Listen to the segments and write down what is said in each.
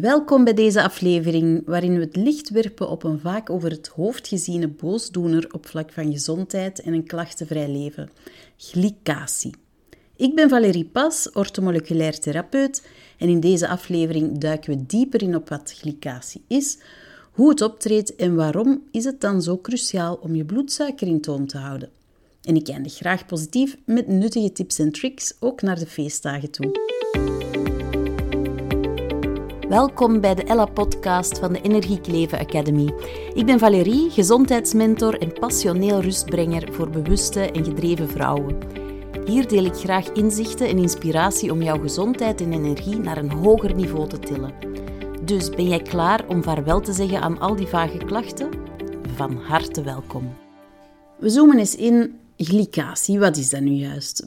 Welkom bij deze aflevering waarin we het licht werpen op een vaak over het hoofd geziene boosdoener op vlak van gezondheid en een klachtenvrij leven: glycatie. Ik ben Valérie Pas, ortomoleculair therapeut, en in deze aflevering duiken we dieper in op wat glycatie is, hoe het optreedt en waarom is het dan zo cruciaal om je bloedsuiker in toom te houden. En ik eindig graag positief met nuttige tips en tricks, ook naar de feestdagen toe. Welkom bij de Ella-podcast van de Energiek Leven Academy. Ik ben Valérie, gezondheidsmentor en passioneel rustbrenger voor bewuste en gedreven vrouwen. Hier deel ik graag inzichten en inspiratie om jouw gezondheid en energie naar een hoger niveau te tillen. Dus ben jij klaar om vaarwel te zeggen aan al die vage klachten? Van harte welkom. We zoomen eens in glycatie. Wat is dat nu juist?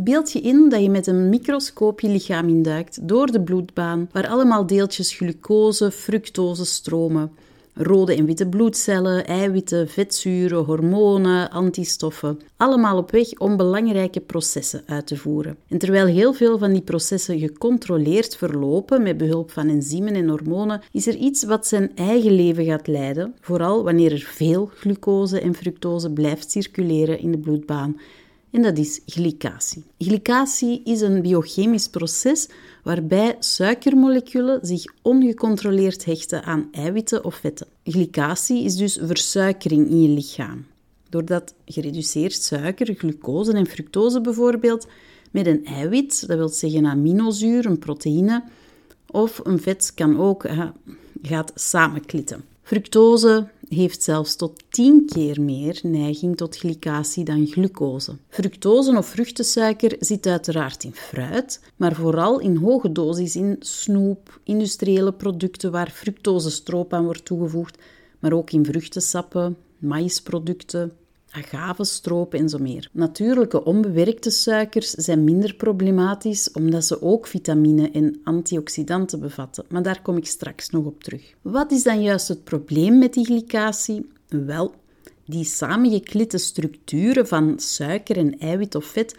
Beeld je in dat je met een microscoop je lichaam induikt door de bloedbaan, waar allemaal deeltjes glucose, fructose stromen. Rode en witte bloedcellen, eiwitten, vetzuren, hormonen, antistoffen. Allemaal op weg om belangrijke processen uit te voeren. En terwijl heel veel van die processen gecontroleerd verlopen met behulp van enzymen en hormonen, is er iets wat zijn eigen leven gaat leiden, vooral wanneer er veel glucose en fructose blijft circuleren in de bloedbaan en dat is glycatie. Glycatie is een biochemisch proces waarbij suikermoleculen zich ongecontroleerd hechten aan eiwitten of vetten. Glycatie is dus versuikering in je lichaam. Doordat gereduceerd suiker, glucose en fructose bijvoorbeeld, met een eiwit, dat wil zeggen een aminozuur, een proteïne, of een vet kan ook, gaat samenklitten. Fructose heeft zelfs tot 10 keer meer neiging tot glycatie dan glucose. Fructose of vruchtensuiker zit uiteraard in fruit, maar vooral in hoge dosis in snoep, industriële producten waar fructosestroop aan wordt toegevoegd, maar ook in vruchtensappen, maïsproducten, agavestroop en zo meer. Natuurlijke onbewerkte suikers zijn minder problematisch omdat ze ook vitamine en antioxidanten bevatten, maar daar kom ik straks nog op terug. Wat is dan juist het probleem met die glycatie? Wel, die samengeklitte structuren van suiker en eiwit of vet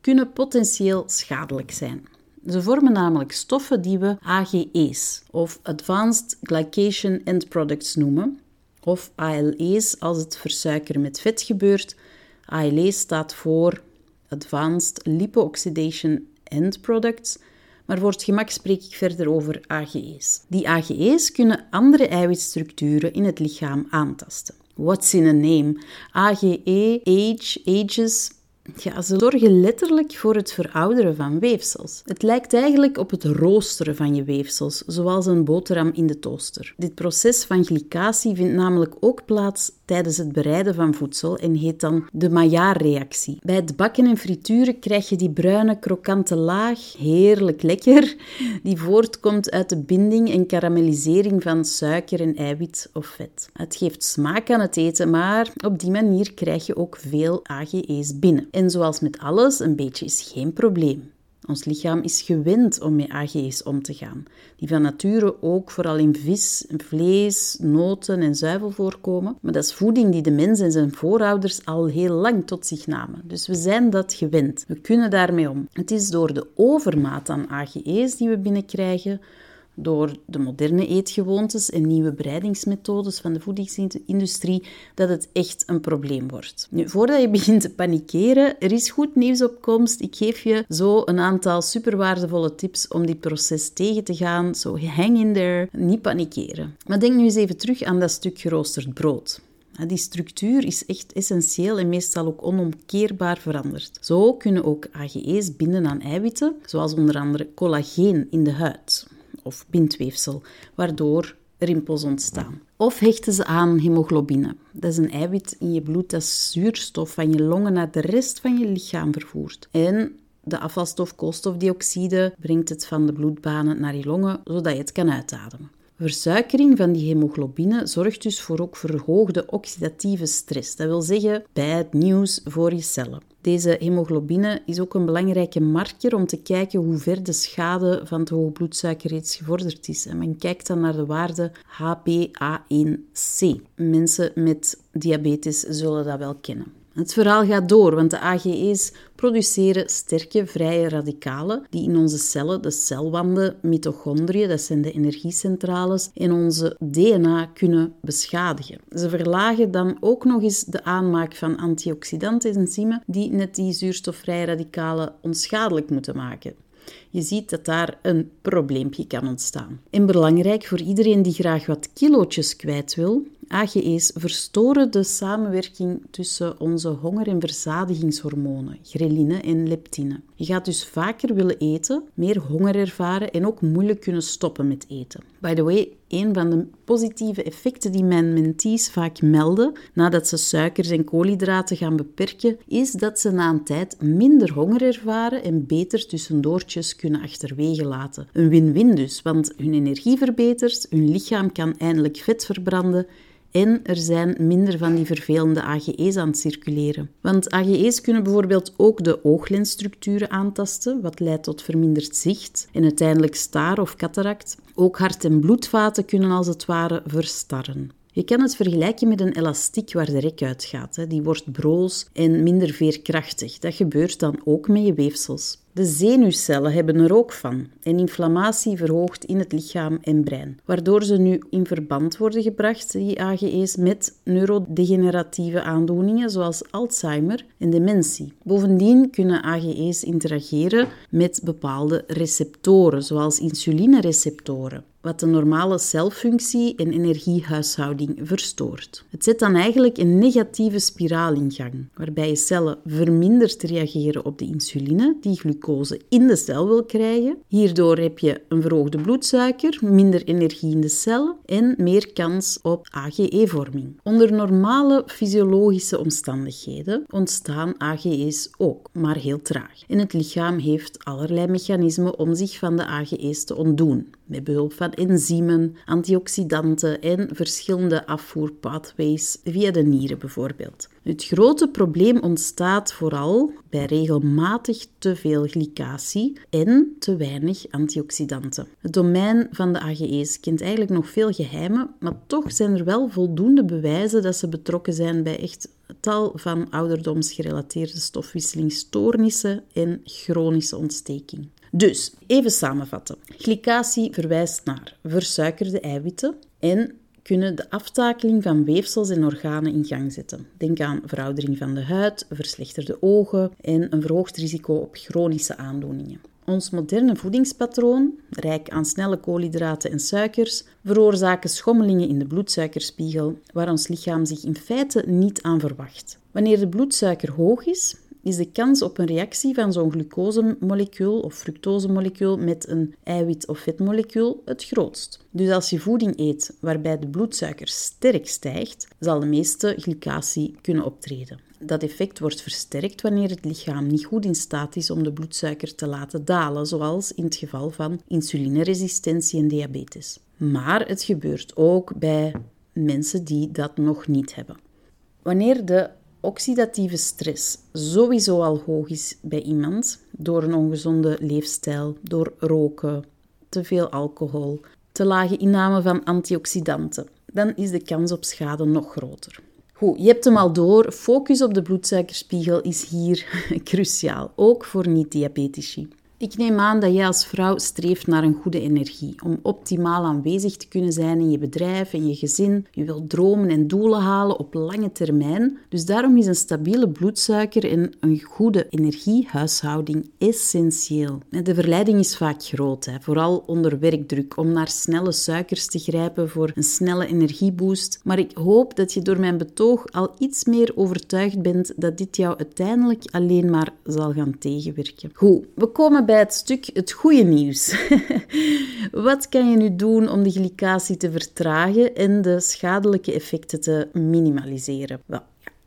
kunnen potentieel schadelijk zijn. Ze vormen namelijk stoffen die we AGE's of Advanced Glycation End Products noemen, of ALE's als het versuikeren met vet gebeurt. ALE staat voor Advanced Lipo-Oxidation End Products, maar voor het gemak spreek ik verder over AGE's. Die AGE's kunnen andere eiwitstructuren in het lichaam aantasten. What's in a name? AGE, age, ages, ja, ze zorgen letterlijk voor het verouderen van weefsels. Het lijkt eigenlijk op het roosteren van je weefsels, zoals een boterham in de toaster. Dit proces van glycatie vindt namelijk ook plaats tijdens het bereiden van voedsel en heet dan de Maillard-reactie. Bij het bakken en frituren krijg je die bruine, krokante laag, heerlijk lekker, die voortkomt uit de binding en karamellisering van suiker en eiwit of vet. Het geeft smaak aan het eten, maar op die manier krijg je ook veel AGE's binnen. En zoals met alles, een beetje is geen probleem. Ons lichaam is gewend om met AG's om te gaan, die van nature ook vooral in vis, vlees, noten en zuivel voorkomen. Maar dat is voeding die de mens en zijn voorouders al heel lang tot zich namen. Dus we zijn dat gewend. We kunnen daarmee om. Het is door de overmaat aan AGE's die we binnenkrijgen, door de moderne eetgewoontes en nieuwe bereidingsmethodes van de voedingsindustrie dat het echt een probleem wordt. Nu, voordat je begint te panikeren, er is goed nieuws op komst. Ik geef je zo een aantal superwaardevolle tips om dit proces tegen te gaan. Zo hang in there, niet panikeren. Maar denk nu eens even terug aan dat stuk geroosterd brood. Die structuur is echt essentieel en meestal ook onomkeerbaar veranderd. Zo kunnen ook AGE's binden aan eiwitten, zoals onder andere collageen in de huid of bindweefsel, waardoor rimpels ontstaan. Of hechten ze aan hemoglobine. Dat is een eiwit in je bloed dat zuurstof van je longen naar de rest van je lichaam vervoert. En de afvalstof koolstofdioxide brengt het van de bloedbanen naar je longen, zodat je het kan uitademen. Versuikering van die hemoglobine zorgt dus voor ook verhoogde oxidatieve stress. Dat wil zeggen bad nieuws voor je cellen. Deze hemoglobine is ook een belangrijke marker om te kijken hoe ver de schade van het hoge bloedsuiker reeds gevorderd is. En men kijkt dan naar de waarde HbA1c. Mensen met diabetes zullen dat wel kennen. Het verhaal gaat door, want de AGE's produceren sterke vrije radicalen die in onze cellen, de celwanden, mitochondriën, dat zijn de energiecentrales, in onze DNA kunnen beschadigen. Ze verlagen dan ook nog eens de aanmaak van antioxidantenzymen die net die zuurstofvrije radicalen onschadelijk moeten maken. Je ziet dat daar een probleempje kan ontstaan. En belangrijk voor iedereen die graag wat kilootjes kwijt wil, AGE's verstoren de samenwerking tussen onze honger- en verzadigingshormonen, ghreline en leptine. Je gaat dus vaker willen eten, meer honger ervaren en ook moeilijk kunnen stoppen met eten. By the way, een van de positieve effecten die mijn mentees vaak melden nadat ze suikers en koolhydraten gaan beperken, is dat ze na een tijd minder honger ervaren en beter tussendoortjes kunnen achterwege laten. Een win-win dus, want hun energie verbetert, hun lichaam kan eindelijk vet verbranden en er zijn minder van die vervelende AGE's aan het circuleren. Want AGE's kunnen bijvoorbeeld ook de ooglensstructuren aantasten, wat leidt tot verminderd zicht en uiteindelijk staar of cataract. Ook hart- en bloedvaten kunnen als het ware verstarren. Je kan het vergelijken met een elastiek waar de rek uitgaat. Die wordt broos en minder veerkrachtig. Dat gebeurt dan ook met je weefsels. De zenuwcellen hebben er ook van en inflammatie verhoogt in het lichaam en brein, waardoor ze nu in verband worden gebracht, die AGE's, met neurodegeneratieve aandoeningen zoals Alzheimer en dementie. Bovendien kunnen AGE's interageren met bepaalde receptoren, zoals insulinereceptoren wat de normale celfunctie en energiehuishouding verstoort. Het zet dan eigenlijk een negatieve spiraal in gang, waarbij je cellen verminderd reageren op de insuline die glucose in de cel wil krijgen. Hierdoor heb je een verhoogde bloedsuiker, minder energie in de cellen en meer kans op AGE-vorming. Onder normale fysiologische omstandigheden ontstaan AGE's ook, maar heel traag. En het lichaam heeft allerlei mechanismen om zich van de AGE's te ontdoen met behulp van enzymen, antioxidanten en verschillende afvoerpathways via de nieren bijvoorbeeld. Het grote probleem ontstaat vooral bij regelmatig te veel glycatie en te weinig antioxidanten. Het domein van de AGE's kent eigenlijk nog veel geheimen, maar toch zijn er wel voldoende bewijzen dat ze betrokken zijn bij echt tal van ouderdomsgerelateerde stofwisselingsstoornissen en chronische ontsteking. Dus, even samenvatten. Glycatie verwijst naar versuikerde eiwitten en kunnen de aftakeling van weefsels en organen in gang zetten. Denk aan veroudering van de huid, verslechterde ogen en een verhoogd risico op chronische aandoeningen. Ons moderne voedingspatroon, rijk aan snelle koolhydraten en suikers, veroorzaken schommelingen in de bloedsuikerspiegel, waar ons lichaam zich in feite niet aan verwacht. Wanneer de bloedsuiker hoog is, is de kans op een reactie van zo'n glucosemolecuul of fructosemolecuul met een eiwit- of vetmolecuul het grootst. Dus als je voeding eet waarbij de bloedsuiker sterk stijgt, zal de meeste glycatie kunnen optreden. Dat effect wordt versterkt wanneer het lichaam niet goed in staat is om de bloedsuiker te laten dalen, zoals in het geval van insulineresistentie en diabetes. Maar het gebeurt ook bij mensen die dat nog niet hebben. Wanneer de oxidatieve stress sowieso al hoog is bij iemand door een ongezonde leefstijl, door roken, te veel alcohol, te lage inname van antioxidanten, dan is de kans op schade nog groter. Goed, je hebt hem al door. Focus op de bloedsuikerspiegel is hier cruciaal, ook voor niet-diabetici. Ik neem aan dat jij als vrouw streeft naar een goede energie, om optimaal aanwezig te kunnen zijn in je bedrijf en je gezin. Je wilt dromen en doelen halen op lange termijn. Dus daarom is een stabiele bloedsuiker en een goede energiehuishouding essentieel. De verleiding is vaak groot, vooral onder werkdruk, om naar snelle suikers te grijpen voor een snelle energieboost. Maar ik hoop dat je door mijn betoog al iets meer overtuigd bent dat dit jou uiteindelijk alleen maar zal gaan tegenwerken. Goed, we komen het stuk het goede nieuws. Wat kan je nu doen om de glycatie te vertragen en de schadelijke effecten te minimaliseren?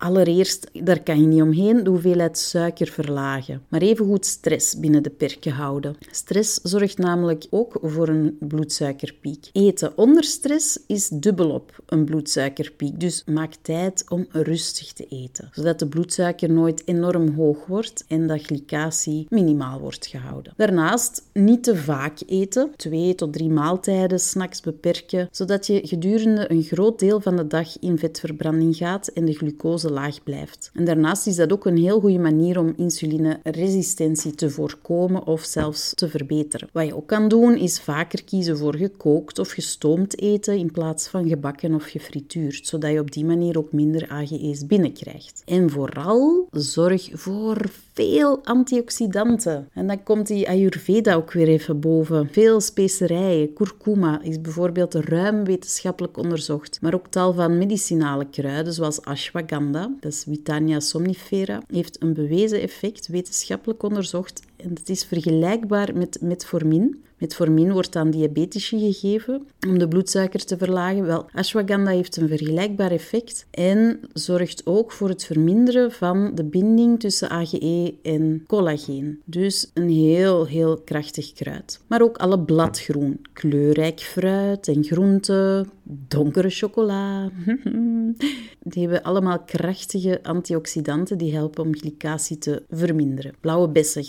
Allereerst, daar kan je niet omheen, de hoeveelheid suiker verlagen. Maar evengoed stress binnen de perken houden. Stress zorgt namelijk ook voor een bloedsuikerpiek. Eten onder stress is dubbelop een bloedsuikerpiek. Dus maak tijd om rustig te eten. Zodat de bloedsuiker nooit enorm hoog wordt en dat glycatie minimaal wordt gehouden. Daarnaast niet te vaak eten. Twee tot drie maaltijden, snacks beperken. Zodat je gedurende een groot deel van de dag in vetverbranding gaat en de glucose laag blijft. En daarnaast is dat ook een heel goede manier om insulineresistentie te voorkomen of zelfs te verbeteren. Wat je ook kan doen, is vaker kiezen voor gekookt of gestoomd eten in plaats van gebakken of gefrituurd, zodat je op die manier ook minder AGE's binnenkrijgt. En vooral zorg voor veel antioxidanten. En dan komt die Ayurveda ook weer even boven. Veel specerijen. Kurkuma is bijvoorbeeld ruim wetenschappelijk onderzocht. Maar ook tal van medicinale kruiden, zoals ashwagandha, dat is Witania somnifera, heeft een bewezen effect, wetenschappelijk onderzocht. En het is vergelijkbaar met metformin. Metformin wordt aan diabetici gegeven om de bloedsuiker te verlagen. Wel, ashwagandha heeft een vergelijkbaar effect en zorgt ook voor het verminderen van de binding tussen AGE en collageen. Dus een heel, heel krachtig kruid. Maar ook alle bladgroen, kleurrijk fruit en groenten, donkere chocola. Die hebben allemaal krachtige antioxidanten die helpen om glycatie te verminderen. Blauwe bessen,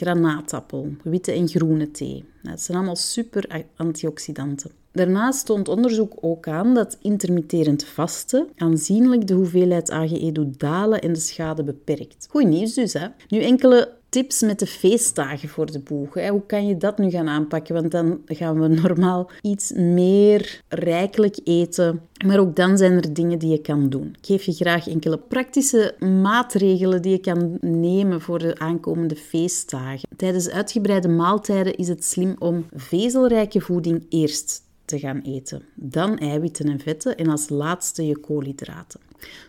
witte en groene thee. Dat zijn allemaal super antioxidanten. Daarnaast toont onderzoek ook aan dat intermitterend vasten aanzienlijk de hoeveelheid AGE doet dalen en de schade beperkt. Goed nieuws dus, hè? Nu enkele tips met de feestdagen voor de boeg. Hoe kan je dat nu gaan aanpakken? Want dan gaan we normaal iets meer rijkelijk eten. Maar ook dan zijn er dingen die je kan doen. Ik geef je graag enkele praktische maatregelen die je kan nemen voor de aankomende feestdagen. Tijdens uitgebreide maaltijden is het slim om vezelrijke voeding eerst te gaan eten. Dan eiwitten en vetten en als laatste je koolhydraten.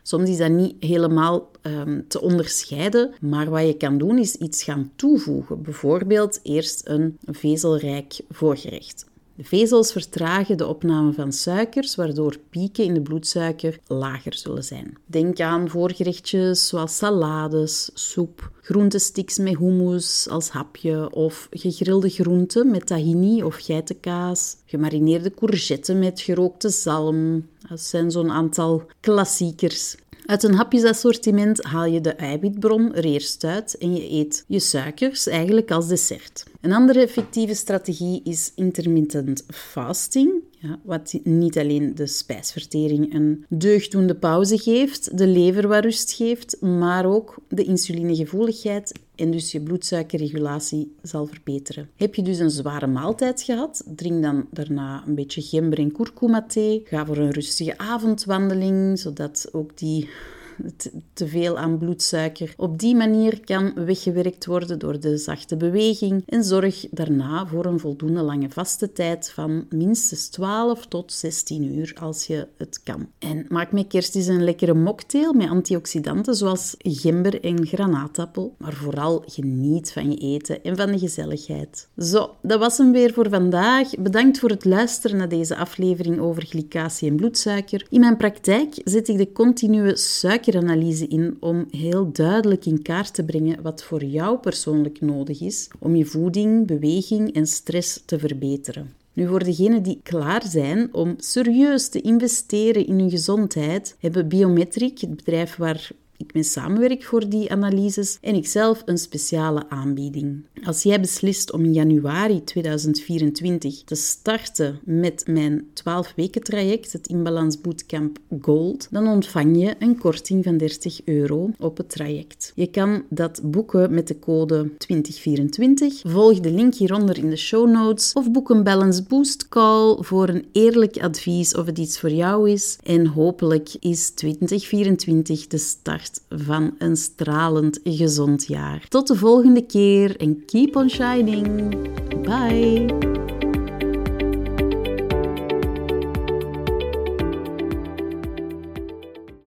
Soms is dat niet helemaal um, te onderscheiden, maar wat je kan doen is iets gaan toevoegen. Bijvoorbeeld eerst een vezelrijk voorgerecht. De vezels vertragen de opname van suikers, waardoor pieken in de bloedsuiker lager zullen zijn. Denk aan voorgerechtjes zoals salades, soep, groentesticks met hummus als hapje of gegrilde groenten met tahini of geitenkaas, gemarineerde courgetten met gerookte zalm. Dat zijn zo'n aantal klassiekers. Uit een hapjesassortiment haal je de eiwitbron er eerst uit en je eet je suikers eigenlijk als dessert. Een andere effectieve strategie is intermittent fasting, ja, wat niet alleen de spijsvertering een deugdoende pauze geeft, de lever wat rust geeft, maar ook de insulinegevoeligheid en dus je bloedsuikerregulatie zal verbeteren. Heb je dus een zware maaltijd gehad, drink dan daarna een beetje gember en kurkuma thee. Ga voor een rustige avondwandeling, zodat ook die te veel aan bloedsuiker op die manier kan weggewerkt worden door de zachte beweging. En zorg daarna voor een voldoende lange vaste tijd van minstens 12 tot 16 uur als je het kan. En maak met kerst eens een lekkere mocktail met antioxidanten zoals gember en granaatappel. Maar vooral geniet van je eten en van de gezelligheid. Zo, dat was hem weer voor vandaag. Bedankt voor het luisteren naar deze aflevering over glycatie en bloedsuiker. In mijn praktijk zet ik de continue suiker suikeranalyse in om heel duidelijk in kaart te brengen wat voor jou persoonlijk nodig is om je voeding, beweging en stress te verbeteren. Nu, voor degenen die klaar zijn om serieus te investeren in hun gezondheid, hebben Biometric, het bedrijf waar ik ben samenwerk voor die analyses en ik zelf een speciale aanbieding. Als jij beslist om in januari 2024 te starten met mijn 12 weken traject, het Inbalans Bootcamp Gold, dan ontvang je een korting van 30 euro op het traject. Je kan dat boeken met de code 2024. Volg de link hieronder in de show notes of boek een Balance Boost call voor een eerlijk advies of het iets voor jou is. En hopelijk is 2024 de van een stralend gezond jaar. Tot de volgende keer en keep on shining. Bye!